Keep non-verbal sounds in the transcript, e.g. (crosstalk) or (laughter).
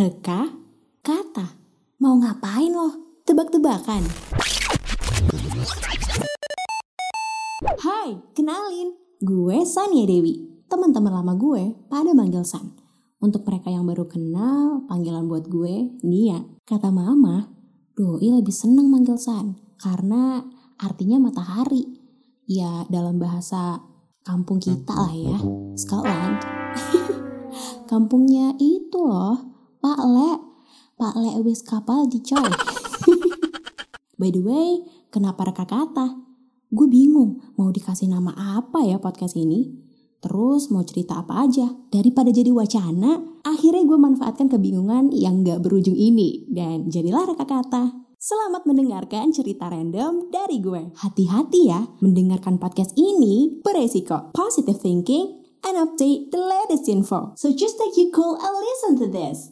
Reka, kata. Mau ngapain loh? Tebak-tebakan. Hai, kenalin. Gue Sania Dewi. Teman-teman lama gue pada manggil San. Untuk mereka yang baru kenal, panggilan buat gue Nia. Kata mama, Doi lebih seneng manggil San. Karena artinya matahari. Ya dalam bahasa kampung kita lah ya. Scotland. (laughs) Kampungnya itu loh, Pak Le. Pak Le wis kapal di coy. (laughs) By the way, kenapa reka kata? Gue bingung mau dikasih nama apa ya podcast ini. Terus mau cerita apa aja. Daripada jadi wacana, akhirnya gue manfaatkan kebingungan yang gak berujung ini. Dan jadilah reka kata. Selamat mendengarkan cerita random dari gue. Hati-hati ya, mendengarkan podcast ini beresiko. Positive thinking and update the latest info. So just take your cool and listen to this.